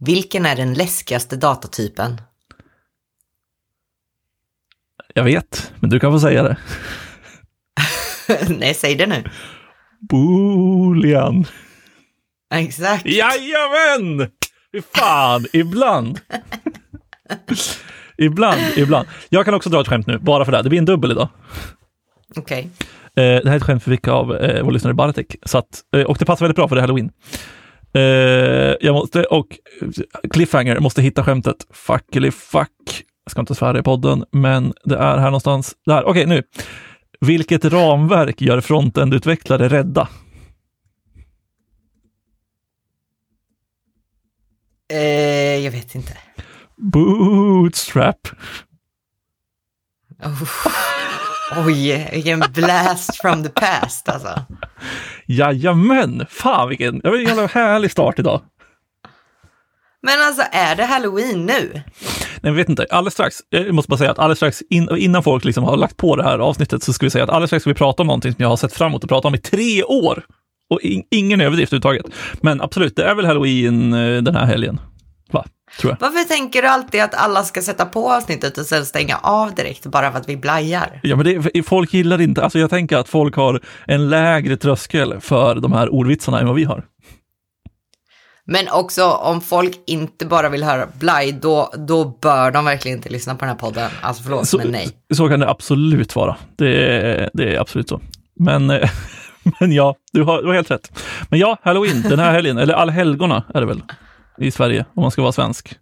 Vilken är den läskigaste datatypen? Jag vet, men du kan få säga det. Nej, säg det nu. Boolean. Exakt. Jajamän! Fy fan, ibland. ibland, ibland. Jag kan också dra ett skämt nu, bara för det. Det blir en dubbel idag. Okej. Eh, det här är ett skämt för vilka av eh, vår lyssnare Bartek. Så att, eh, och det passar väldigt bra för det är halloween. Eh, jag måste, och Cliffhanger måste hitta skämtet. Fuck eller fuck. Jag ska inte svära i podden, men det är här någonstans. Där, okej nu. Vilket ramverk gör frontend-utvecklare rädda? Eh, jag vet inte. Bootstrap. Oh. Oj, vilken blast from the past alltså. Jajamän! Fan vilken, det var en jävla härlig start idag. Men alltså, är det halloween nu? Nej, jag vet inte. Alldeles strax, jag måste bara säga att alldeles strax in, innan folk liksom har lagt på det här avsnittet så ska vi säga att alldeles strax ska vi prata om någonting som jag har sett fram emot att prata om i tre år. Och in, ingen överdrift överhuvudtaget. Men absolut, det är väl halloween eh, den här helgen. Va? Tror jag. Varför tänker du alltid att alla ska sätta på avsnittet och sen stänga av direkt bara för att vi blajar? Ja, men det, folk gillar inte, alltså jag tänker att folk har en lägre tröskel för de här ordvitsarna än vad vi har. Men också om folk inte bara vill höra blaj, då, då bör de verkligen inte lyssna på den här podden. Alltså förlåt, Så, men nej. så kan det absolut vara. Det, är- det är absolut så. Men, men ja, du har, du har helt rätt. Men ja, halloween den här helgen, eller allhelgona är det väl i Sverige, om man ska vara svensk.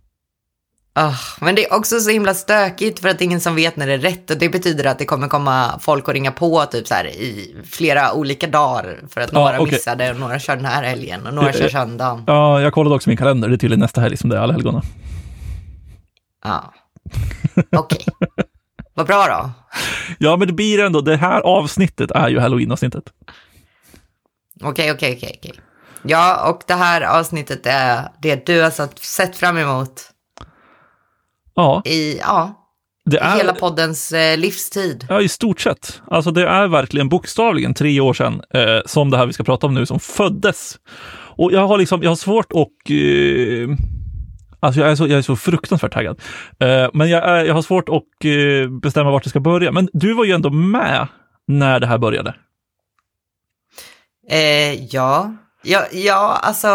Ah, men det är också så himla stökigt för att det är ingen som vet när det är rätt och det betyder att det kommer komma folk och ringa på typ så här i flera olika dagar för att Ja, några okej. missade och några kör den här helgen och några Ja, kör ja. söndagen. Ja, jag kollade också min kalender, det är tydligen nästa helg som det är allhelgona. Ja, okej. Vad bra då. Ja, men det blir ändå, det här avsnittet är ju halloween-avsnittet. Okej, okej, okej, okej. Ja, och det här avsnittet är det du har sett fram emot Ja, i, ja, det är... hela poddens eh, livstid. Ja, i stort sett. Alltså det är verkligen bokstavligen tre år sedan eh, som det här vi ska prata om nu som föddes. Och jag har liksom, jag har svårt att eh, Alltså jag är, så, jag är så fruktansvärt taggad. Eh, men jag, är, jag har svårt att eh, bestämma vart det ska börja. Men du var ju ändå med när det här började. Eh, ja. Ja, ja, alltså,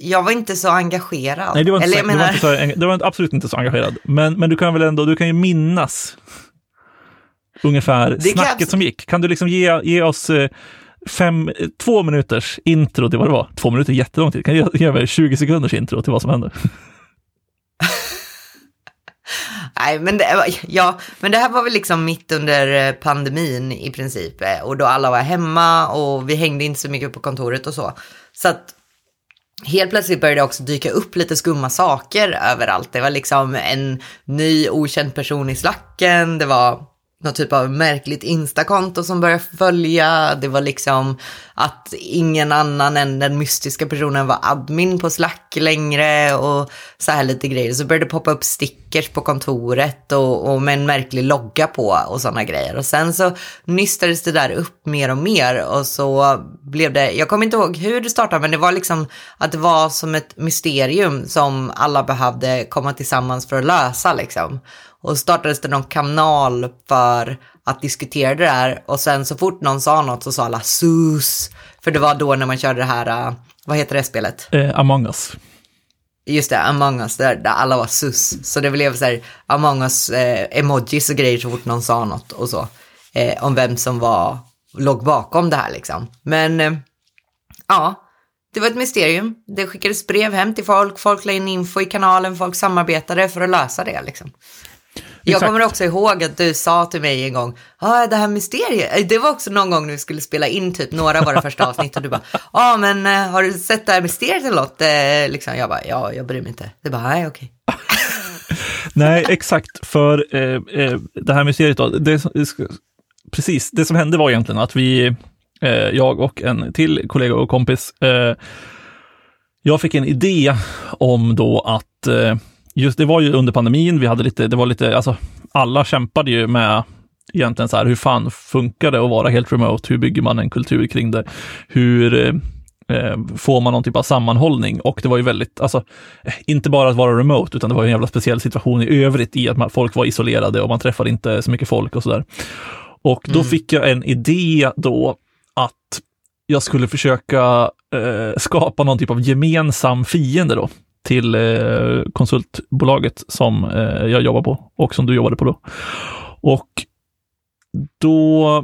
jag var inte så engagerad. Nej, det var, inte Eller så, det var, inte så, det var absolut inte så engagerad. Men, men du kan väl ändå, du kan ju minnas ungefär kan snacket jag- som gick. Kan du liksom ge, ge oss eh, fem, två minuters intro till vad det var? Två minuter är jättelång tid. Kan du ge, ge mig 20 sekunders intro till vad som hände? Nej, men det, var- ja, men det här var väl liksom mitt under eh, pandemin i princip. Eh, och då alla var hemma och vi hängde inte så mycket på kontoret och så. Så att helt plötsligt började det också dyka upp lite skumma saker överallt. Det var liksom en ny okänd person i slacken. Det var någon typ av märkligt instakonto som började följa. Det var liksom att ingen annan än den mystiska personen var admin på Slack längre och så här lite grejer. Så började det poppa upp stickers på kontoret och, och med en märklig logga på och sådana grejer. Och sen så nystades det där upp mer och mer och så blev det, jag kommer inte ihåg hur det startade, men det var liksom att det var som ett mysterium som alla behövde komma tillsammans för att lösa liksom. Och startades det någon kanal för att diskutera det där och sen så fort någon sa något så sa alla sus. För det var då när man körde det här, äh, vad heter det spelet? Eh, among us. Just det, Among us, där, där alla var sus. Så det blev så här Among us eh, emojis och grejer så fort någon sa något och så. Eh, om vem som var, låg bakom det här liksom. Men eh, ja, det var ett mysterium. Det skickades brev hem till folk, folk la in info i kanalen, folk samarbetade för att lösa det liksom. Jag Exakt. kommer också ihåg att du sa till mig en gång, ja det här mysteriet, det var också någon gång när vi skulle spela in typ några av våra första avsnitt och du bara, ja men eh, har du sett det här mysteriet eller något? Eh, liksom, jag bara, ja jag bryr mig inte. Du bara, nej okej. Nej, exakt. För eh, eh, det här mysteriet då, det, precis, det som hände var egentligen att vi, eh, jag och en till kollega och kompis, eh, jag fick en idé om då att, just det var ju under pandemin, vi hade lite, det var lite, alltså alla kämpade ju med egentligen så här, hur fan funkar det att vara helt remote? Hur bygger man en kultur kring det? Hur, eh, eh, får man någon typ av sammanhållning och det var ju väldigt, alltså inte bara att vara remote utan det var en jävla speciell situation i övrigt i att man, folk var isolerade och man träffade inte så mycket folk och sådär. Och då mm. fick jag en idé då att jag skulle försöka eh, skapa någon typ av gemensam fiende då till eh, konsultbolaget som eh, jag jobbar på och som du jobbade på då. Och då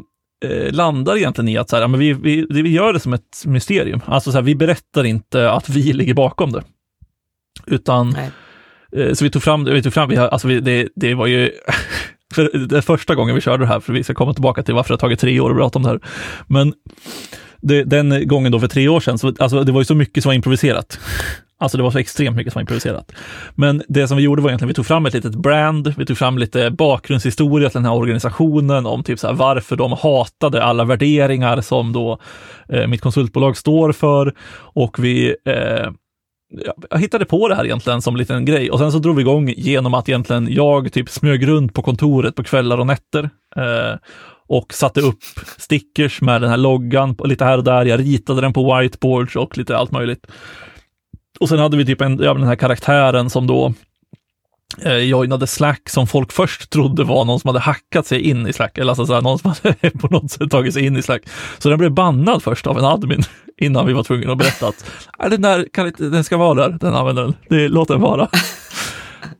eh, landar egentligen i att så här, men vi, vi, vi gör det som ett mysterium. Alltså så här, vi berättar inte att vi ligger bakom det. Utan, eh, så vi tog fram vi tog fram, vi, alltså vi, det, det var ju för det första gången vi körde det här, för vi ska komma tillbaka till varför det har tagit tre år att prata om det här. Men det, den gången då för tre år sedan, så, alltså, det var ju så mycket som var improviserat. Alltså det var så extremt mycket som var improviserat. Men det som vi gjorde var egentligen, vi tog fram ett litet brand, vi tog fram lite bakgrundshistoria till den här organisationen om typ så här, varför de hatade alla värderingar som då eh, mitt konsultbolag står för. Och vi eh, jag hittade på det här egentligen som en liten grej och sen så drog vi igång genom att egentligen jag typ smög runt på kontoret på kvällar och nätter. Eh, och satte upp stickers med den här loggan lite här och där. Jag ritade den på whiteboards och lite allt möjligt. Och sen hade vi typ en, ja, den här karaktären som då eh, joinade Slack som folk först trodde var någon som hade hackat sig in i Slack, eller alltså så här, någon som hade på något sätt tagit sig in i Slack. Så den blev bannad först av en admin innan vi var tvungna att berätta att äh, den, där den ska vara där, den användaren. Det, låt den vara.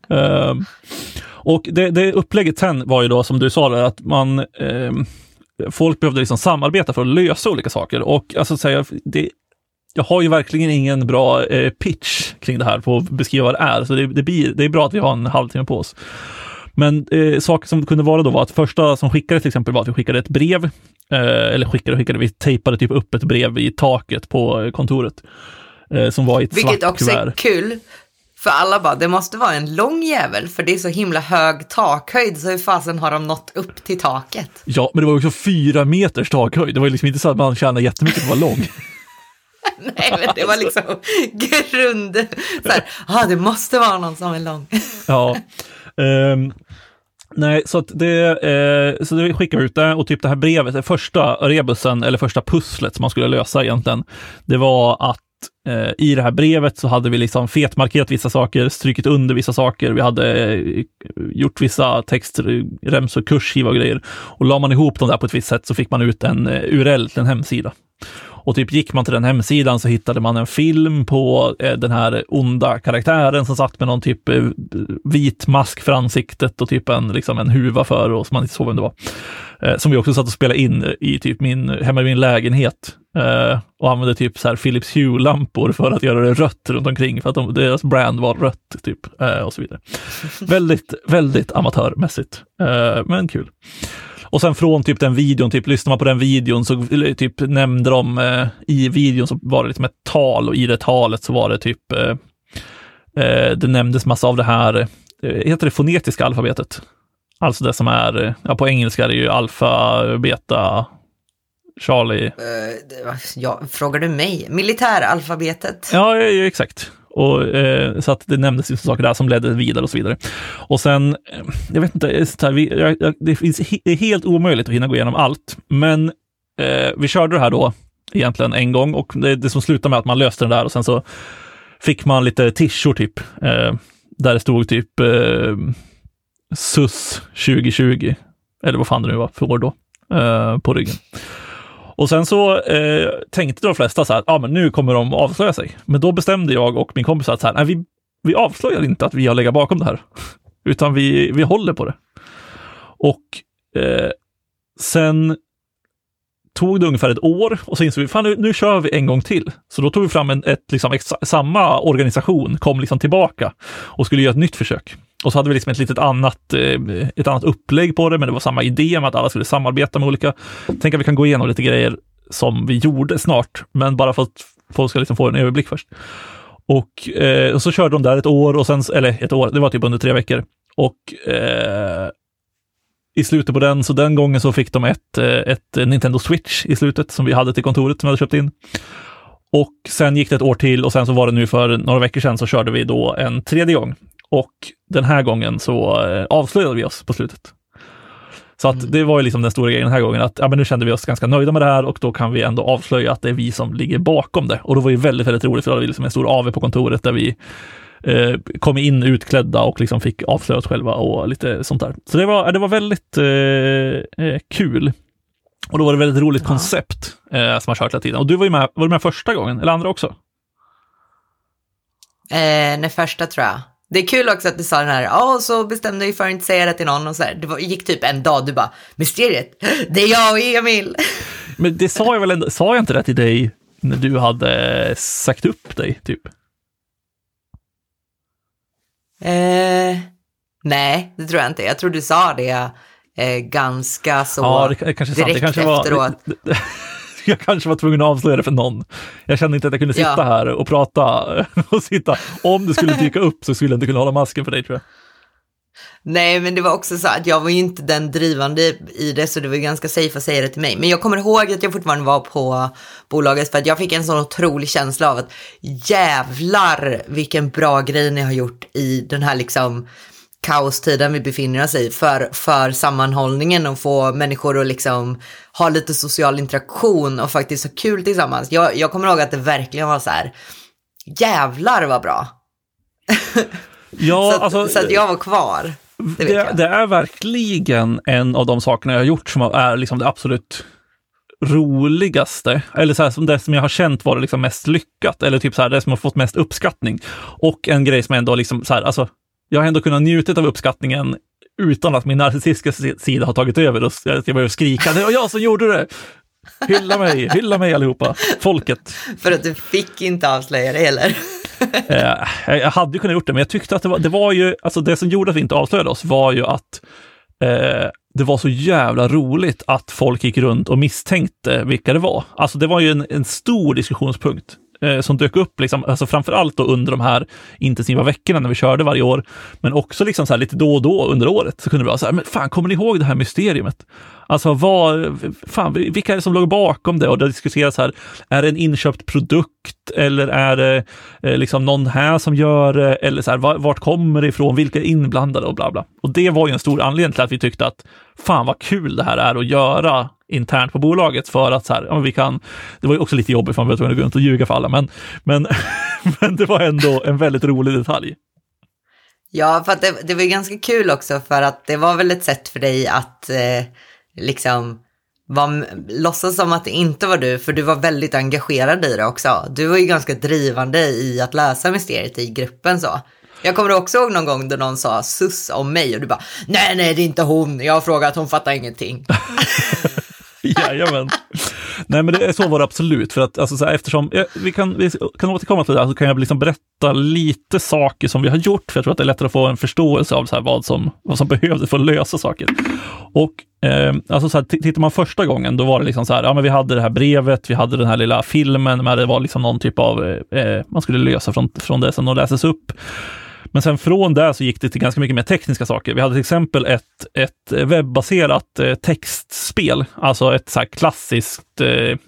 um, och det, det upplägget sen var ju då som du sa, att man um, folk behövde liksom samarbeta för att lösa olika saker. Och alltså säga, det jag har ju verkligen ingen bra eh, pitch kring det här på att beskriva vad det är, så det, det, blir, det är bra att vi har en halvtimme på oss. Men eh, saker som kunde vara då var att första som skickade till exempel var att vi skickade ett brev, eh, eller skickade och skickade, vi tejpade typ upp ett brev i taket på kontoret. Eh, som var i ett Vilket också är kul, för alla bara, det måste vara en lång jävel, för det är så himla hög takhöjd, så hur fasen har de nått upp till taket? Ja, men det var också fyra meters takhöjd. Det var liksom inte så att man tjänade jättemycket på att vara lång. Nej, men det var liksom grund... Så här, ah, det måste vara någon som är lång. ja. Um, nej, så att det, eh, så det skickade ut det och typ det här brevet, det första rebusen eller första pusslet som man skulle lösa egentligen, det var att eh, i det här brevet så hade vi liksom fetmarkerat vissa saker, strykit under vissa saker, vi hade eh, gjort vissa textremsor, kursskiva och grejer. Och la man ihop dem där på ett visst sätt så fick man ut en eh, URL till en hemsida. Och typ gick man till den hemsidan så hittade man en film på eh, den här onda karaktären som satt med någon typ eh, vit mask för ansiktet och typ en, liksom en huva för och som man inte såg vem det var. Eh, som vi också satt och spelade in i typ min, hemma i min lägenhet eh, och använde typ så här Philips Hue-lampor för att göra det rött runt omkring för att de, deras brand var rött typ eh, och så vidare. väldigt, väldigt amatörmässigt, eh, men kul. Och sen från typ den videon, typ lyssnar man på den videon så typ nämnde de eh, i videon så var det liksom ett tal och i det talet så var det typ eh, eh det nämndes massa av det här, eh, heter det fonetiska alfabetet? Alltså det som är, ja på engelska är det ju alfa, beta, Charlie. Uh, ja, frågar du mig? Militäralfabetet? Ja, ja, exakt. Och, eh, så att det nämndes ju saker där som ledde vidare och så vidare. Och sen, eh, jag vet inte, här, vi, jag, det, finns, är helt omöjligt att hinna gå igenom allt. Men eh, vi körde det här då egentligen en gång och det, det som slutade med att man löste det där och sen så fick man lite tishor typ, eh, där det stod typ eh, SUS 2020, eller vad fan det nu var för år då, eh, på ryggen. Och sen så eh, tänkte de flesta så här, ja ah, men nu kommer de avslöja sig. Men då bestämde jag och min kompis att så här, nej, vi, vi avslöjar inte att vi har legat bakom det här, utan vi, vi håller på det. Och eh, sen tog det ungefär ett år och så insåg vi, fan nu, nu kör vi en gång till. Så då tog vi fram en, ett, liksom, samma organisation, kom liksom tillbaka och skulle göra ett nytt försök. Och så hade vi liksom ett litet annat, eh, ett annat upplägg på det, men det var samma idé med att alla skulle samarbeta med olika. Tänk att vi kan gå igenom lite grejer som vi gjorde snart, men bara för att folk ska liksom få en överblick först. Och, eh, och så körde de där ett år, och sen, eller ett år, det var typ under tre veckor. Och eh, i slutet på den, så den gången så fick de ett, eh, ett Nintendo Switch i slutet som vi hade till kontoret som vi hade köpt in. Och sen gick det ett år till och sen så var det nu för några veckor sedan så körde vi då en tredje gång och den här gången så eh, avslöjade vi oss på slutet. Så att mm. det var ju liksom den stora grejen den här gången, att ja, men nu kände vi oss ganska nöjda med det här och då kan vi ändå avslöja att det är vi som ligger bakom det. Och då var det väldigt, väldigt roligt, för då hade vi liksom en stor AV på kontoret där vi eh, kom in utklädda och liksom fick avslöja oss själva och lite sånt där. Så det var, det var väldigt eh, eh kul. Och då var det väldigt roligt ja. koncept eh, som har kört hela tiden. Och du var ju med, var du med första gången, eller andra också? Eh, nej, första tror jag. Det är kul också att du sa den här, ja, oh, så bestämde jag för att inte säga det till någon och så här. Det var, gick typ en dag, du bara, mysteriet, det är jag och Emil. Men det sa jag väl ändå, sa jag inte det till dig när du hade sagt upp dig, typ? Eh, nej, det tror jag inte. Jag tror du sa det eh, ganska så ja, det, kanske direkt det kanske var, efteråt. jag kanske var tvungen att avslöja det för någon. Jag kände inte att jag kunde sitta ja. här och prata och sitta. Om det skulle dyka upp så skulle jag inte kunna hålla masken för dig tror jag. Nej, men det var också så att jag var ju inte den drivande i det, så det var ganska safe att säga det till mig. Men jag kommer ihåg att jag fortfarande var på bolaget för att jag fick en sån otrolig känsla av att jävlar vilken bra grej ni har gjort i den här liksom kaostiden vi befinner oss i för, för sammanhållningen och få människor att liksom ha lite social interaktion och faktiskt ha kul tillsammans. Jag, jag kommer ihåg att det verkligen var så här, jävlar vad bra. Ja, så, alltså, så att jag var kvar. Det, det, det, är verkligen en av de sakerna jag har gjort som är liksom det absolut roligaste, eller så här, som det som jag har känt var det liksom mest lyckat, eller typ så här, det som har fått mest uppskattning. Och en grej som ändå liksom så här, alltså, jag har ändå kunnat njuta av uppskattningen utan att min narcissistiska sida har tagit över och jag börjar skrika, det var jag som gjorde det! Hylla mig, hylla mig allihopa, folket. För att du fick inte avslöja det heller. eh, jag hade ju kunnat gjort det, men jag tyckte att det var, det var ju, alltså det som gjorde att vi inte avslöjade oss var ju att eh, det var så jävla roligt att folk gick runt och misstänkte vilka det var. Alltså det var ju en, en stor diskussionspunkt eh, som dök upp, liksom, alltså framför allt då under de här intensiva veckorna när vi körde varje år, men också liksom så här lite då och då under året så kunde det vara så här, men fan, kommer ni ihåg det här mysteriet? Alltså vad, fan, vilka är det som låg bakom det? Och det diskuteras här, är det en inköpt produkt eller är det eh, liksom någon här som gör det? Eller så här, vart kommer det ifrån? Vilka är inblandade och bla bla. Och det var ju en stor anledning till att vi tyckte att fan vad kul det här är att göra internt på bolaget för att så här, ja, vi kan, det var ju också lite jobbigt för man var tvungen att gå runt och ljuga för alla, men, men, men det var ändå en väldigt rolig detalj. Ja, för att det, det var ganska kul också för att det var väl ett sätt för dig att eh, liksom var, låtsas som att det inte var du, för du var väldigt engagerad i det också. Du var ju ganska drivande i att lösa mysteriet i gruppen så. Jag kommer också ihåg någon gång då någon sa sus om mig och du bara nej, nej, det är inte hon. Jag har frågat, hon fattar ingenting. Jajamän. Nej, men det, så var det absolut. För att, alltså, så här, eftersom, vi, kan, vi kan återkomma till det, så kan jag liksom berätta lite saker som vi har gjort, för jag tror att det är lättare att få en förståelse av så här, vad, som, vad som behövdes för att lösa saker. Och eh, alltså så här, tittar man första gången, då var det liksom så här, ja men vi hade det här brevet, vi hade den här lilla filmen, men det var liksom någon typ av, eh, eh man skulle lösa från, från det som läses upp. Men sen från det så gick det till ganska mycket mer tekniska saker. Vi hade till exempel ett, ett webbaserat eh, textspel, alltså ett så klassiskt eh,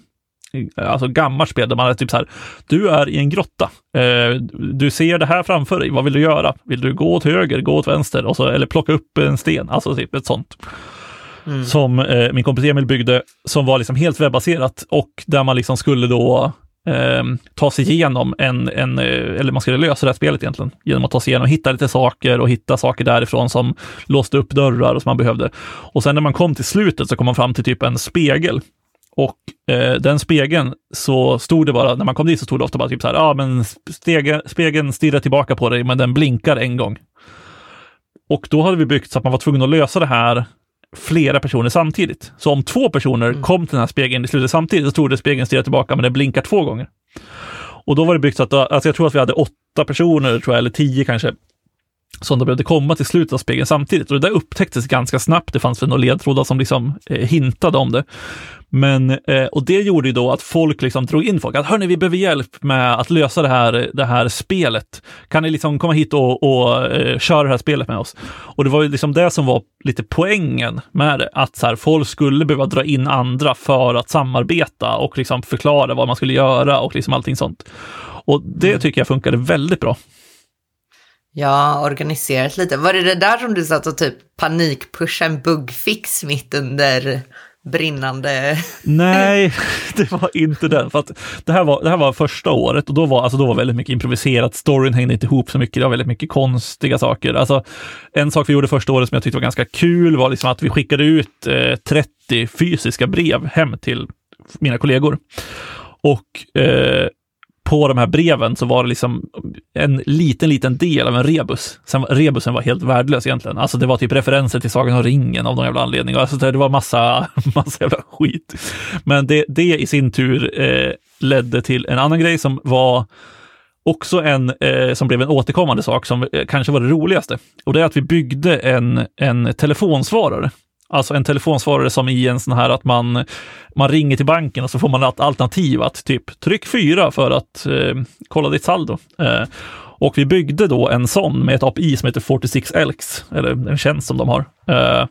alltså gammalt spel där man är typ så här, du är i en grotta. Eh, du ser det här framför dig. Vad vill du göra? Vill du gå åt höger, gå åt vänster och så, eller plocka upp en sten? Alltså typ ett sånt. Mm. Som eh, min kompis Emil byggde, som var liksom helt webbaserat och där man liksom skulle då eh, ta sig igenom en, en, eh, eller man skulle lösa det här spelet egentligen, genom att ta sig igenom, hitta lite saker och hitta saker därifrån som låste upp dörrar och som man behövde. Och sen när man kom till slutet så kom man fram till typ en spegel. Och eh, den spegeln så stod det bara, när man kom dit så stod det ofta bara typ så här, ja ah, men stege, spegeln stirrar tillbaka på dig, men den blinkar en gång. Och då hade vi byggt så att man var tvungen att lösa det här flera personer samtidigt. Så om två personer mm. kom till den här spegeln i slutet samtidigt, så stod det spegeln stirrar tillbaka, men den blinkar två gånger. Och då var det byggt så att, alltså jag tror att vi hade åtta personer, tror jag, eller tio kanske, som då behövde komma till slutet av spegeln samtidigt. Och det där upptäcktes ganska snabbt. Det fanns väl några ledtrådar som liksom eh, hintade om det. Men, eh, och det gjorde ju då att folk liksom drog in folk. Att hörni, vi behöver hjälp med att lösa det här, det här spelet. Kan ni liksom komma hit och, och eh, köra det här spelet med oss? Och det var ju liksom det som var lite poängen med det. Att så här, folk skulle behöva dra in andra för att samarbeta och liksom förklara vad man skulle göra och liksom allting sånt. Och det mm. tycker jag funkade väldigt bra. Ja, organiserat lite. Var det det där som du satt och typ panikpushade en bugfix mitt under brinnande... Nej, det var inte den. För att det, här var, det här var första året och då var, alltså då var väldigt mycket improviserat. Storyn hängde inte ihop så mycket. Det var väldigt mycket konstiga saker. Alltså, en sak vi gjorde första året som jag tyckte var ganska kul var liksom att vi skickade ut eh, 30 fysiska brev hem till mina kollegor. Och eh, på de här breven så var det liksom en liten, liten del av en rebus. Sen, rebusen var helt värdelös egentligen. Alltså det var typ referenser till Sagan om ringen av någon jävla anledning. Alltså det var massa, massa jävla skit. Men det, det i sin tur eh, ledde till en annan grej som var också en eh, som blev en återkommande sak som eh, kanske var det roligaste. Och det är att vi byggde en, en telefonsvarare. Alltså en telefonsvarare som i en sån här att man, man ringer till banken och så får man ett alternativ att typ tryck fyra för att eh, kolla ditt saldo. Eh, och vi byggde då en sån med ett API som heter 46 Elks, eller en tjänst som de har. Eh,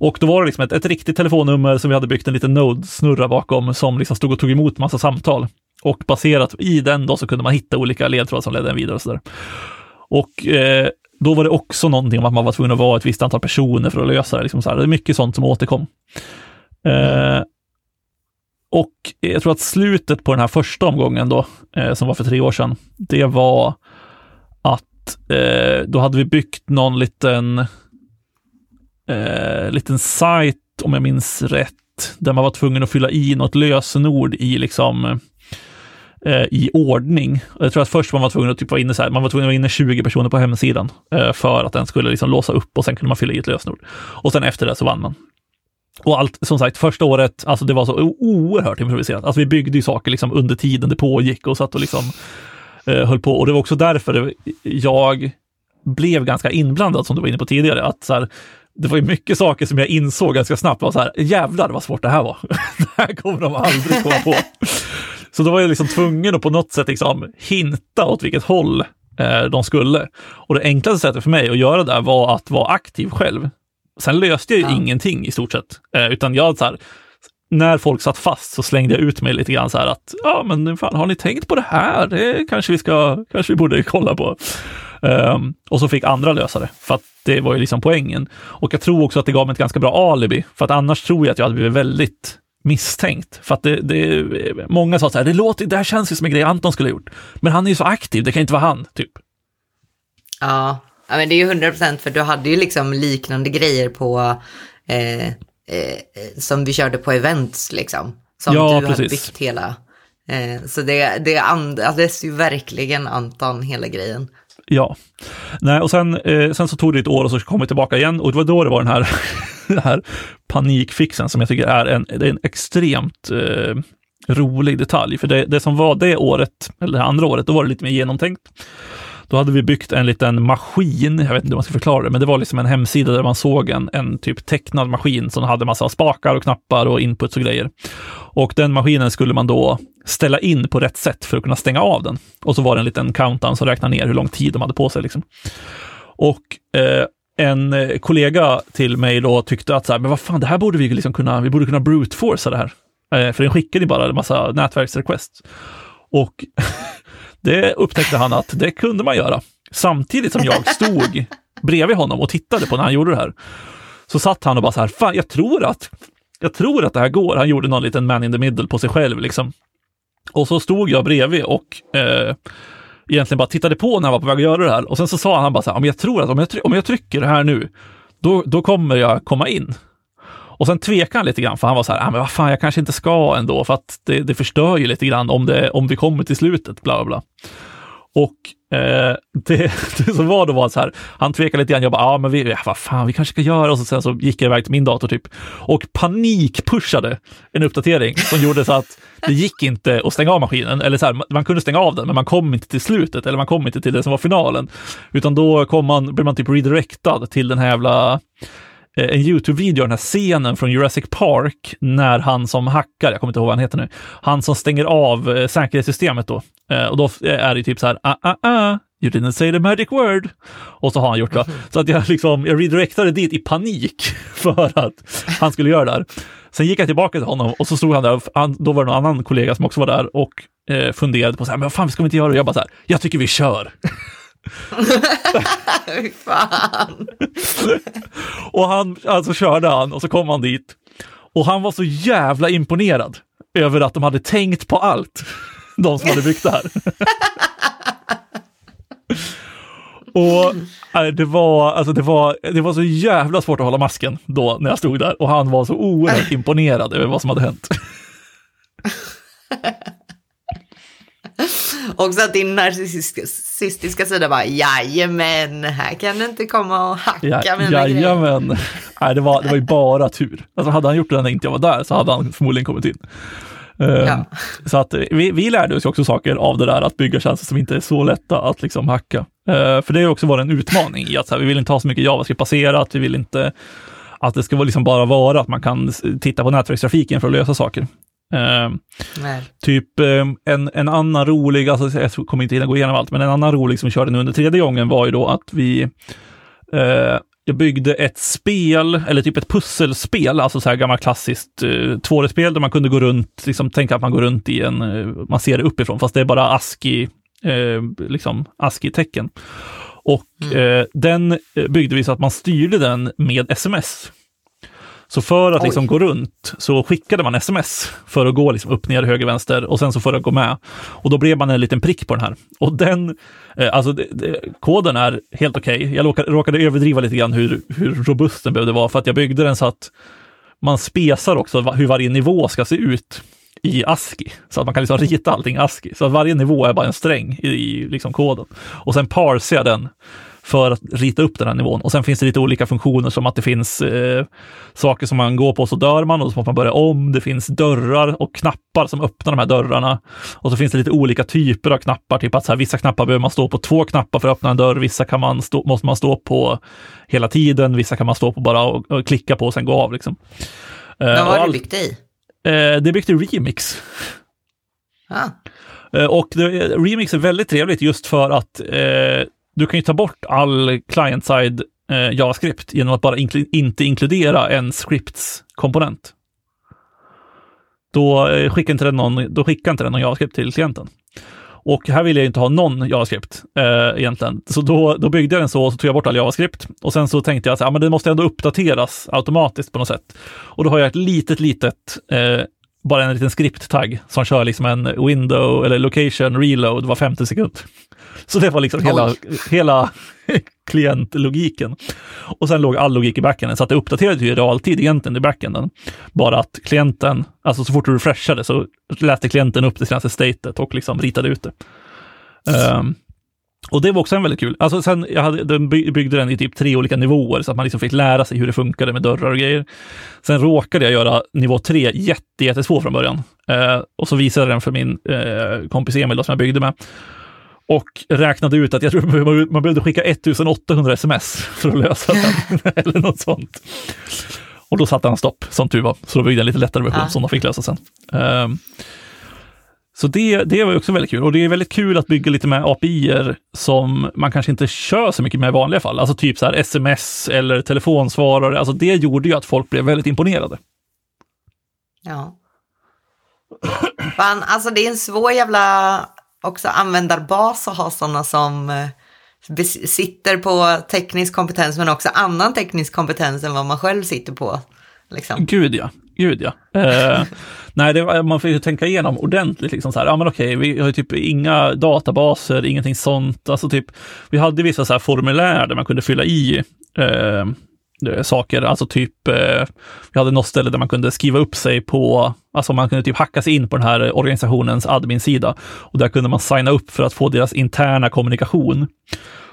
och då var det liksom ett, ett riktigt telefonnummer som vi hade byggt en liten Node-snurra bakom som liksom stod och tog emot massa samtal. Och baserat i den då så kunde man hitta olika ledtrådar som ledde en vidare och sådär. Och eh, då var det också någonting om att man var tvungen att vara ett visst antal personer för att lösa det. Liksom så här. Det är mycket sånt som återkom. Eh, och jag tror att slutet på den här första omgången då, eh, som var för tre år sedan, det var att eh, då hade vi byggt någon liten, eh, liten sajt, om jag minns rätt, där man var tvungen att fylla i något lösenord i liksom eh, Eh, i ordning. Jag tror att först var man tvungen att typ vara inne så här, man var tvungen att vara inne 20 personer på hemsidan eh, för att den skulle liksom låsa upp och sen kunde man fylla i ett lösenord. Och sen efter det så vann man. Och allt, som sagt, första året, alltså det var så oerhört improviserat. Alltså vi byggde ju saker liksom under tiden det pågick och satt och liksom eh, höll på. Och det var också därför jag blev ganska inblandad, som du var inne på tidigare. Att så här, det var ju mycket saker som jag insåg ganska snabbt var så här, jävlar vad svårt det här var. det här kommer de aldrig komma på. Så då var jag liksom tvungen att på något sätt liksom hinta åt vilket håll eh, de skulle. Och det enklaste sättet för mig att göra det var att vara aktiv själv. Sen löste jag ju ja. ingenting i stort sett, eh, utan jag så här, när folk satt fast så slängde jag ut mig lite grann så här att ja, men fan, har ni tänkt på det här? Det kanske vi ska, kanske vi borde kolla på. Um, och så fick andra lösa det, för att det var ju liksom poängen. Och jag tror också att det gav mig ett ganska bra alibi, för att annars tror jag att jag hade blivit väldigt misstänkt. För att det, det, många sa så här, det, låter, det här känns ju som en grej Anton skulle ha gjort. Men han är ju så aktiv, det kan inte vara han, typ. Ja, men det är ju hundra procent, för du hade ju liksom liknande grejer på, eh, eh, som vi körde på events liksom. Som ja, du precis. hade byggt hela. Eh, så det, det andades ju verkligen Anton, hela grejen. Ja. Nej, och sen, eh, sen så tog det ett år och så kom vi tillbaka igen och det var då det var den här, den här panikfixen som jag tycker är en, är en extremt eh, rolig detalj. För det, det som var det året, eller det andra året, då var det lite mer genomtänkt. Då hade vi byggt en liten maskin, jag vet inte hur man ska förklara det, men det var liksom en hemsida där man såg en, en typ tecknad maskin som hade massa spakar och knappar och inputs och grejer. Och den maskinen skulle man då ställa in på rätt sätt för att kunna stänga av den. Och så var det en liten countdown som räknade ner hur lång tid de hade på sig. Liksom. Och eh, en kollega till mig då tyckte att så här, men vad fan, det här borde vi liksom kunna, vi borde kunna brute forcea det här. Eh, för den skickade bara en massa nätverksrequests. Och det upptäckte han att det kunde man göra. Samtidigt som jag stod bredvid honom och tittade på när han gjorde det här. Så satt han och bara så här, fan jag tror att, jag tror att det här går. Han gjorde någon liten man in the middle på sig själv liksom. Och så stod jag bredvid och eh, egentligen bara tittade på när han var på väg att göra det här. Och sen så sa han, bara så här, jag tror att om jag, om jag trycker det här nu, då, då kommer jag komma in. Och sen tvekade han lite grann, för han var så här, ah, men vad fan, jag kanske inte ska ändå, för att det, det förstör ju lite grann om, det, om vi kommer till slutet, bla bla bla. Och eh, det, det, som var då var så här, han tvekade lite grann, jag bara, ja men vi, ja, vad fan, vi kanske ska göra, och så, sen så gick jag iväg till min dator typ, och panikpushade en uppdatering som gjorde så att det gick inte att stänga av maskinen, eller så här, man kunde stänga av den, men man kom inte till slutet, eller man kom inte till det som var finalen, utan då kom man, blev man typ redirectad till den här jävla en YouTube-video den här scenen från Jurassic Park när han som hackar, jag kommer inte ihåg vad han heter nu, han som stänger av eh, säkerhetssystemet då. Eh, och då är det typ så här, ah, ah, ah, you didn't say the magic word. Och så har han gjort det. Så att jag liksom, jag redirectade dit i panik för att han skulle göra det där. Sen gick jag tillbaka till honom och så stod han där, han, då var det någon annan kollega som också var där och eh, funderade på så här, men vad fan ska vi inte göra? Och jag bara så här, jag tycker vi kör. Fan. Och han, alltså körde han och så kom han dit. Och han var så jävla imponerad över att de hade tänkt på allt. De som hade byggt det här. Och nej, det var, alltså det, var, det var så jävla svårt att hålla masken då när jag stod där och han var så oerhört imponerad över vad som hade hänt. Också att din narcissistiska sida bara, jajamän, här kan du inte komma och hacka Ja, mina grejer. jajamän. Nej, det var, det var ju bara tur. Alltså hade han gjort det när inte jag var där så hade han förmodligen kommit in. Ehm, Ja. Så att eh, vi, vi lärde oss också saker av det där att bygga tjänster som inte är så lätta att liksom hacka. Eh, för det har också varit en utmaning i att här, vi vill inte ha så mycket JavaScript-baserat, vi vill inte att det ska liksom bara vara att man kan titta på nätverkstrafiken för att lösa saker. Nej. Typ eh, en, en annan rolig, alltså jag kommer inte hinna gå igenom allt, men en annan rolig som vi körde nu under tredje gången var ju då att vi eh, jag byggde ett spel, eller typ ett pusselspel, alltså så här gammalt klassiskt eh, 2D-spel där man kunde gå runt, liksom tänka att man går runt i en, eh, man ser det uppifrån, fast det är bara ASCII, eh, liksom ASCII-tecken. Och eh, den eh, byggde vi så att man styrde den med sms. Så för att Oj. liksom gå runt så skickade man sms för att gå liksom upp, ner, höger, vänster och sen så för att gå med. Och då blev man en liten prick på den här. Och den, eh, alltså det, det, koden är helt okej. Jag råkade, råkade överdriva lite grann hur, hur robust den behövde vara för att jag byggde den så att man spesar också hur varje nivå ska se ut i ASCII. Så att man kan liksom rita allting i ASCII. Så att varje nivå är bara en sträng i, i liksom koden. Och sen parsar jag den för att rita upp den här nivån. Och sen finns det lite olika funktioner som att det finns eh, saker som man går på så dör man och så måste man börja om. Det finns dörrar och knappar som öppnar de här dörrarna. Och så finns det lite olika typer av knappar, typ att så här, vissa knappar behöver man stå på två knappar för att öppna en dörr, vissa kan man stå, måste man stå på hela tiden, vissa kan man stå på bara och, och klicka på och sen gå av. Liksom. Eh, vad har du byggt det i? eh, det är byggt i Remix. Ah. Eh, Och det, Remix är väldigt trevligt just för att eh, du kan ju ta bort all client-side eh, JavaScript genom att bara inkl inte inkludera en scripts-komponent. Då, eh, skickar inte den någon, då skickar inte den någon JavaScript till klienten. Och här vill jag inte ha någon JavaScript eh, egentligen. Så då, då byggde jag den så och så tog jag bort all JavaScript. Och sen så tänkte jag att ja, men den måste ändå uppdateras automatiskt på något sätt. Och då har jag ett litet, litet eh, bara en liten skripttagg som kör liksom en window eller location reload var femte sekund. Så det var liksom hela, Oj. hela klientlogiken. Och sen låg all logik i backenden, så att det uppdaterade ju i realtid egentligen i backenden. Bara att klienten, alltså så fort du refreshade så läste klienten upp det senaste statet och liksom ritade ut det. Ehm, och det var också en väldigt kul. Alltså sen, jag hade, den by- byggde den i typ tre olika nivåer så att man liksom fick lära sig hur det funkade med dörrar och grejer. Sen råkade jag göra nivå tre jätte, jättesvår från början. Eh, och så visade jag den för min eh, kompis Emil då, som jag byggde med. Och räknade ut att jag tror man- behövde skicka 1800 sms för att lösa den. Eller något sånt. Och då satte han stopp, som tur var. Så då byggde en lite lättare version Ja. som de fick lösa sen. Ehm, så det, det var också väldigt kul. Och det är väldigt kul att bygga lite med API-er som man kanske inte kör så mycket med i vanliga fall. Alltså typ så här sms eller telefonsvarare. Alltså det gjorde ju att folk blev väldigt imponerade. Ja. Fan, alltså det är en svår jävla också användarbas att ha sådana som eh, sitter på teknisk kompetens men också annan teknisk kompetens än vad man själv sitter på. Liksom. Gud ja, gud ja. Eh, nej, det, man får ju tänka igenom ordentligt. Liksom så här, ja men okej, vi har ju typ inga databaser, ingenting sånt. Alltså typ, vi hade vissa så här formulär där man kunde fylla i eh, saker, alltså typ, eh, vi hade något ställe där man kunde skriva upp sig på, alltså man kunde typ hacka sig in på den här organisationens admin-sida och där kunde man signa upp för att få deras interna kommunikation.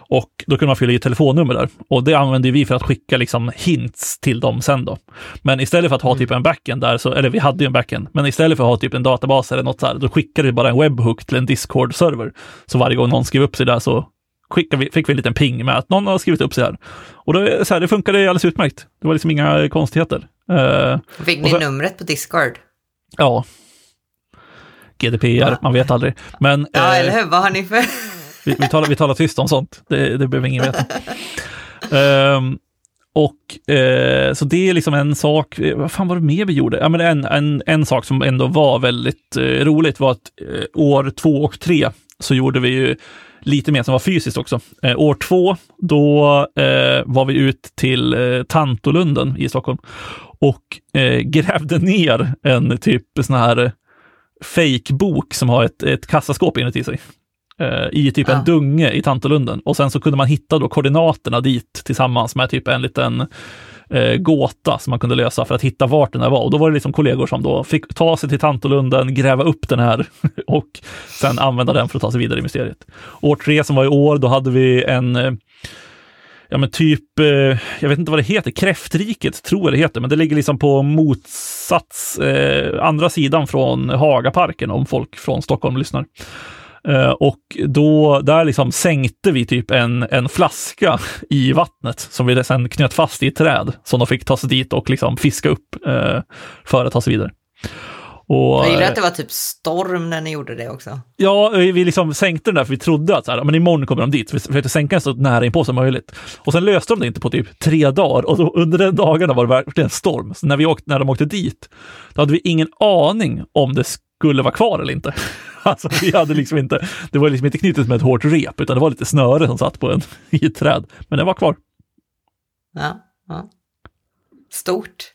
Och då kunde man fylla i telefonnummer där. Och det använde vi för att skicka liksom hints till dem sen då. Men istället för att ha typ en backend där, så, eller vi hade ju en backend, men istället för att ha typ en databas eller något så här, då skickade vi bara en webhook till en Discord-server. Så varje gång någon skrev upp sig där så skickade vi, fick vi en liten ping med att någon har skrivit upp sig här. Och då, så här, det funkade alldeles utmärkt. Det var liksom inga konstigheter. Eh, Fick ni så- numret på Discord? ja. GDPR, Ja. man vet aldrig. Men Ja, eh, eller hur? Vad har ni för... Vi, vi, talar, vi talar tyst om sånt, det, det behöver ingen veta. Ehm, och eh, så det är liksom en sak, vad fan var det mer vi gjorde? Ja, men en, en, en sak som ändå var väldigt eh, roligt var att eh, år två och tre så gjorde vi ju lite mer som var fysiskt också. Eh, år två, då eh, var vi ut till eh, Tantolunden i Stockholm och eh, grävde ner en typ sån här fake-bok som har ett, ett kassaskåp inuti sig. Eh, I typ ja. en dunge i Tantolunden. Och sen så kunde man hitta då koordinaterna dit tillsammans med typ en liten eh, gåta som man kunde lösa för att hitta vart den här var. Och då var det liksom kollegor som då fick ta sig till Tantolunden, gräva upp den här och sen använda den för att ta sig vidare i mysteriet. År tre som var i år, då hade vi en eh, ja men typ, eh, jag vet inte vad det heter, Kräftriket tror jag det heter, men det ligger liksom på motsats, eh, andra sidan från Hagaparken om folk från Stockholm lyssnar. Uh, och då, där liksom sänkte vi typ en, en flaska i vattnet som vi sen knöt fast i ett träd som de fick ta sig dit och liksom fiska upp uh, för att ta sig vidare. Och, jag gillar att det var typ storm när ni gjorde det också. Ja, vi liksom sänkte den där för vi trodde att så här, men imorgon kommer de dit. Så vi försökte sänka den så nära inpå som möjligt. Och sen löste de det inte på typ tre dagar och då, under den dagarna var det verkligen storm. Så när, vi åkte, när de åkte dit, då hade vi ingen aning om det skulle vara kvar eller inte. Alltså, vi hade liksom inte, det var liksom inte knutet med ett hårt rep, utan det var lite snöre som satt på en, i ett träd. Men det var kvar. Ja, ja. Stort.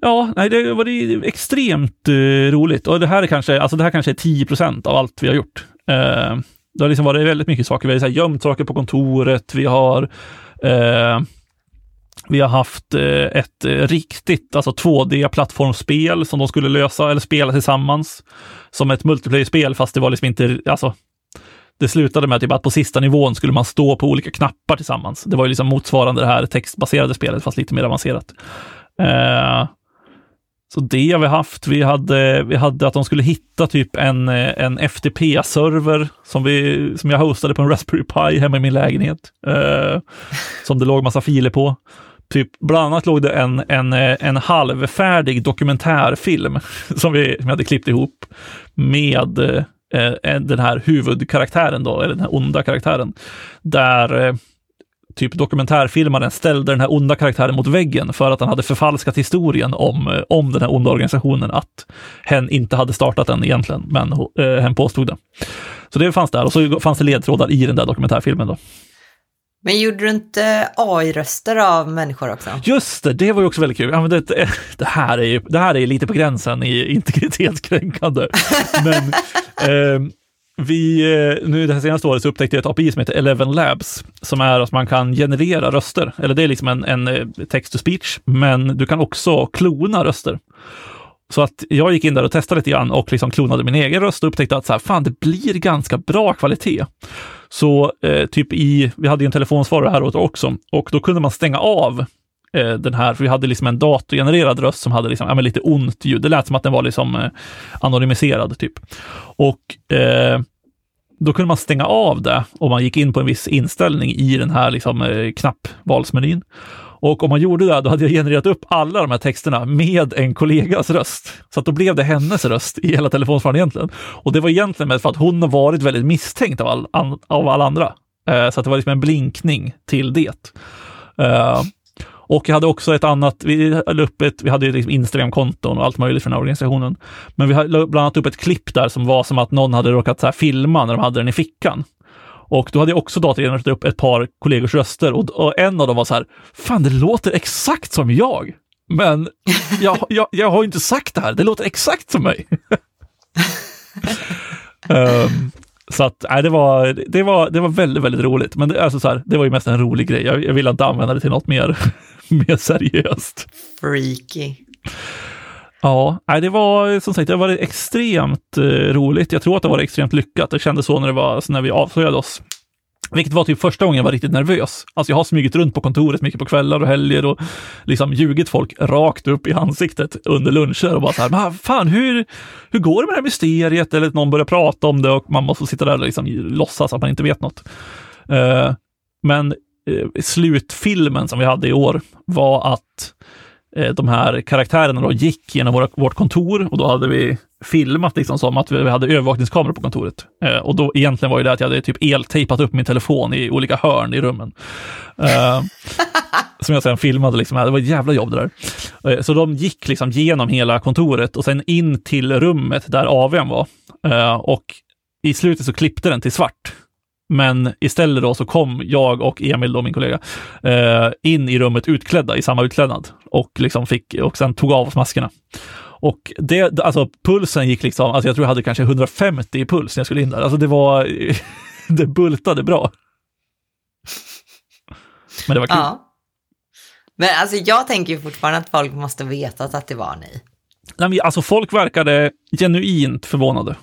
Ja, nej, det var det extremt uh, roligt. Och det här är kanske, alltså det här kanske är 10% av allt vi har gjort. Uh, det har liksom varit väldigt mycket saker. Vi har så här, gömt saker på kontoret. Vi har uh, vi har haft eh, ett eh, riktigt, alltså 2D-plattformsspel som de skulle lösa eller spela tillsammans. Som ett multiplayer-spel, fast det var liksom inte, alltså det slutade med typ att på sista nivån skulle man stå på olika knappar tillsammans. Det var ju liksom motsvarande det här textbaserade spelet, fast lite mer avancerat. Eh, så det har vi haft. Vi hade, vi hade att de skulle hitta typ en, eh, en FTP-server som, som jag hostade på en Raspberry Pi hemma i min lägenhet. Eh, som det låg massa filer på. Typ, bland annat låg det en, en, eh, en halvfärdig dokumentärfilm som vi, som vi hade klippt ihop med eh, eh, den här huvudkaraktären då, eller den här onda karaktären. Där eh, typ dokumentärfilmaren ställde den här onda karaktären mot väggen för att han hade förfalskat historien om, eh, om den här onda organisationen, att hen inte hade startat den egentligen, men eh, hen påstod det. Så det fanns där och så fanns det ledtrådar i den där dokumentärfilmen då. Men gjorde du inte AI-röster av människor också? Just det, det var ju också väldigt kul. Ja, det, det, här är ju, det här är lite på gränsen i integritetskränkande. men eh, vi, nu det här senaste året så upptäckte jag ett API som heter Eleven Labs, som är att man kan generera röster. Eller det är liksom en, en eh, text-to-speech, men du kan också klona röster. Så att jag gick in där och testade lite grann och liksom klonade min egen röst och upptäckte att så här, fan, det blir ganska bra kvalitet. Så eh, typ i, vi hade ju en telefonsvarare här också, och då kunde man stänga av eh, den här, för vi hade liksom en datorgenererad röst som hade liksom, ja, lite ont ljud. Det lät som att den var liksom eh, anonymiserad typ. Och eh, då kunde man stänga av det om man gick in på en viss inställning i den här liksom, eh, knappvalsmenyn. Och om man gjorde det, då hade jag genererat upp alla de här texterna med en kollegas röst. Så att då blev det hennes röst i hela telefonsvararen egentligen. Och det var egentligen för att hon har varit väldigt misstänkt av, all, an, av alla andra. Eh, så att det var liksom en blinkning till det. Eh, och jag hade också ett annat, vi la upp ett, vi hade ju liksom Instagram-konton och allt möjligt för den här organisationen. Men vi la bland annat upp ett klipp där som var som att någon hade råkat så här filma när de hade den i fickan. Och då hade jag också datorgenererat upp ett par kollegors röster och, och, en av dem var så här, fan det låter exakt som jag. Men jag, jag, jag har inte sagt det här, det låter exakt som mig. um, så att, nej, det, var, det, var, det var väldigt, väldigt roligt. Men det, alltså så här, det var ju mest en rolig grej. Jag, jag ville inte använda det till något mer, mer seriöst. Freaky. Ja, det var som sagt, det var extremt eh, roligt. Jag tror att det var extremt lyckat. Det kändes så när, det var, när vi avslöjade oss. Vilket var typ första gången jag var riktigt nervös. Alltså jag har smugit runt på kontoret mycket på kvällar och helger och liksom ljugit folk rakt upp i ansiktet under luncher och bara så här, men fan hur, hur går det med det här mysteriet? Eller att någon börjar prata om det och man måste sitta där och liksom låtsas att man inte vet något. Eh, men eh, slutfilmen som vi hade i år var att Eh, de här karaktärerna då gick genom våra, vårt kontor och då hade vi filmat liksom som att vi hade övervakningskameror på kontoret. Eh, och då egentligen var ju det att jag hade typ eltejpat upp min telefon i olika hörn i rummen. Eh, som jag sen filmade liksom. Det var ett jävla jobb det där. Eh, så de gick liksom genom hela kontoret och sen in till rummet där AWn var. Eh, och i slutet så klippte den till svart. Men istället då så kom jag och Emil, då min kollega, eh, in i rummet utklädda i samma utklädnad och liksom fick och sen tog av oss maskerna. Och det, alltså pulsen gick liksom, alltså jag tror jag hade kanske 150 i puls när jag skulle in där. Alltså det var, det bultade bra. Men det var kul. Ja. Men alltså jag tänker ju fortfarande att folk måste veta att det var ni. Nej, men alltså folk verkade genuint förvånade.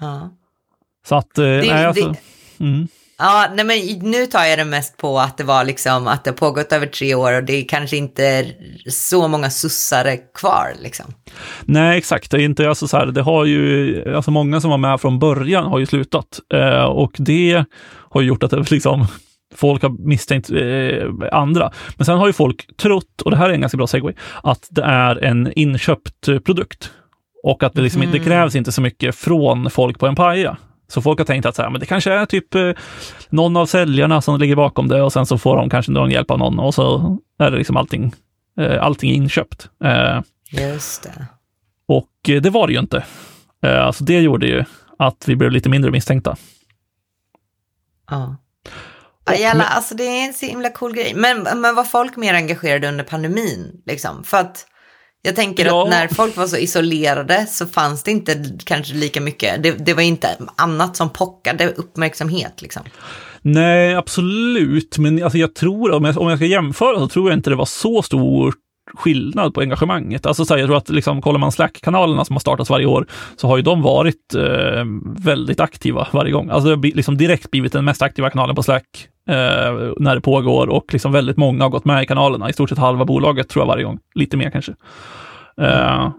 Ja. Så att, eh, Det- nej alltså. det- Mm. Ja, nej men nu tar jag det mest på att det var liksom att det har pågått över tre år och det är kanske inte så många sussare kvar liksom. Nej, exakt. Det är inte, alltså så här, det har ju, alltså många som var med från början har ju slutat eh, och det har gjort att det liksom, folk har misstänkt eh, andra. Men sen har ju folk trott, och det här är en ganska bra segway, att det är en inköpt produkt och att det, liksom, inte- det krävs inte så mycket från folk på en paja. Så folk har tänkt att så här, men det kanske är typ eh, någon av säljarna som ligger bakom det och sen så får de kanske någon hjälp av någon och så är det liksom allting, eh, allting inköpt. Eh, Just det. och det var det ju inte. Alltså det gjorde ju att vi blev lite mindre misstänkta. Ja. Ja, jävla, alltså det är en så himla cool grej. Men, men var folk mer engagerade under pandemin? Liksom? För att jag tänker Ja. att när folk var så isolerade så fanns det inte kanske lika mycket. Det, det var inte annat som pockade uppmärksamhet. Liksom. Nej, absolut. Men alltså jag tror, om jag, om jag ska jämföra, så tror jag inte det var så stor skillnad på engagemanget. Alltså så här, jag tror att liksom, kollar man Slack-kanalerna som har startats varje år, så har ju de varit eh, väldigt aktiva varje gång. Alltså det har liksom direkt blivit den mest aktiva kanalen på Slack eh, när det pågår och liksom väldigt många har gått med i kanalerna. I stort sett halva bolaget tror jag varje gång. Lite mer kanske. Eh,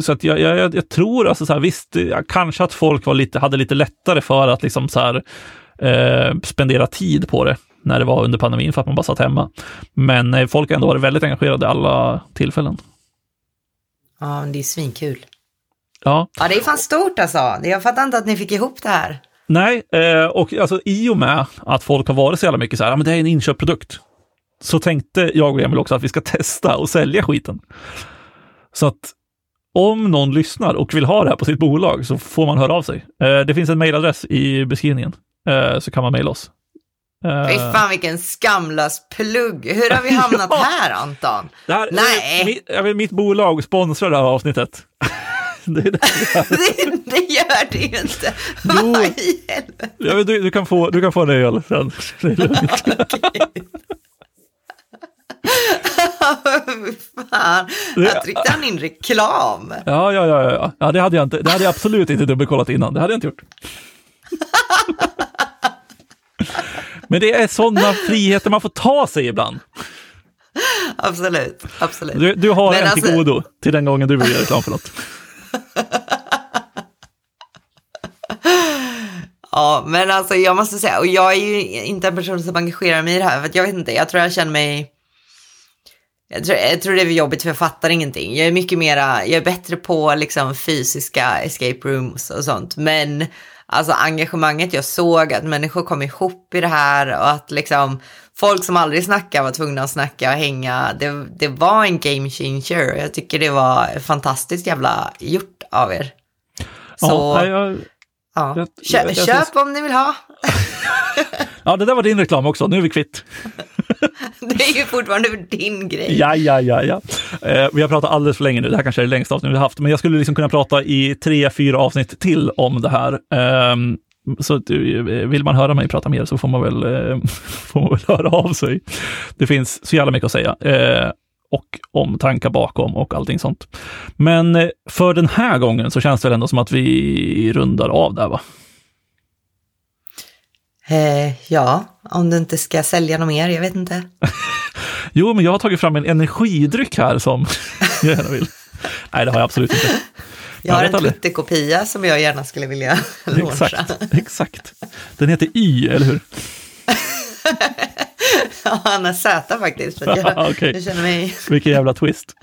så att jag, jag, jag, tror, alltså så här, visst, eh, kanske att folk var lite, hade lite lättare för att liksom så här, eh, spendera tid på det när det var under pandemin för att man bara satt hemma. Men eh, folk har ändå varit väldigt engagerade alla tillfällen. Ja, det är svinkul. Ja, Ja, det är fan stort alltså. Jag fattar inte att ni fick ihop det här. nej, eh, och alltså i och med att folk har varit så jävla mycket så här, ja, men det är en inköpt produkt, så tänkte jag och Emil också att vi ska testa och sälja skiten. Så att om någon lyssnar och vill ha det här på sitt bolag så får man höra av sig. Eh, det finns en mejladress i beskrivningen, så kan man mejla oss. Eh, Fy fan vilken skamlös plugg. Hur har vi hamnat Ja. här Anton? Här, Nej. Mitt, jag vet, mitt bolag sponsrar det här avsnittet. det det. Det, det gör det ju inte. Jo. Vad i helvete? Vet, du, du, kan få, du kan få en öl sen. Det är lugnt. Fan. Jag tryckte han in reklam. Ja, ja, ja, ja. ja det, hade jag inte, det hade jag absolut inte dubbelkollat innan. Det hade jag inte gjort. Men det är sådana friheter man får ta sig ibland. Absolut, absolut. Du, du har Men en till alltså- godo till den gången du vill göra reklam för något. Ja, men alltså jag måste säga, och jag är ju inte en person som engagerar mig i det här, för jag vet inte, jag tror jag känner mig... Jag tror, jag tror det är jobbigt för jag fattar ingenting. Jag är mycket mera, jag är bättre på liksom fysiska escape rooms och sånt. Men alltså engagemanget, jag såg att människor kom ihop i det här och att liksom folk som aldrig snackar var tvungna att snacka och hänga. Det, det var en game changer. Jag tycker det var fantastiskt jävla gjort av er. Så, Ja, jag, ja. jag- Köp, jag- köp om ni vill ha. ja, det där var din reklam också. Nu är vi kvitt. Det är ju fortfarande din grej. Ja, ja, ja, ja. Eh, vi har pratat alldeles för länge nu. Det här kanske är det längsta avsnitt vi har haft, men jag skulle liksom kunna prata i tre, fyra avsnitt till om det här. Ehm, så eh, vill man höra mig prata mer så får man väl, eh, får man väl höra av sig. Det finns så jävla mycket att säga. Eh, och om tankar bakom och allting sånt. Men eh, för den här gången så känns det väl ändå som att vi rundar av där, va? Eh, ja, om du inte ska sälja något mer, jag vet inte. Jo, men jag har tagit fram en energidryck här som jag gärna vill. Nej, det har jag absolut inte. Jag har en. Twitterkopia som jag gärna skulle vilja launcha. Exakt, exakt. Den heter Y, eller hur? ja, han är söta faktiskt. För jag, okay. jag känner mig... Vilken jävla twist.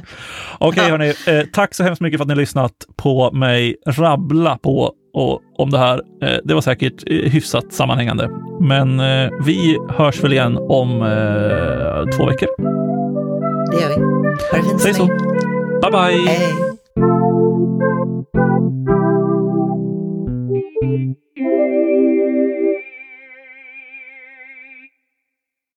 Okej, okay, hörni. Eh, tack så hemskt mycket för att ni lyssnat på mig rabbla på och, om det här. Eh, det var säkert eh, hyfsat sammanhängande. Men eh, vi hörs väl igen om eh, två veckor. Det gör vi. Ha det fint Säg så. Bye, bye. Hej. hej.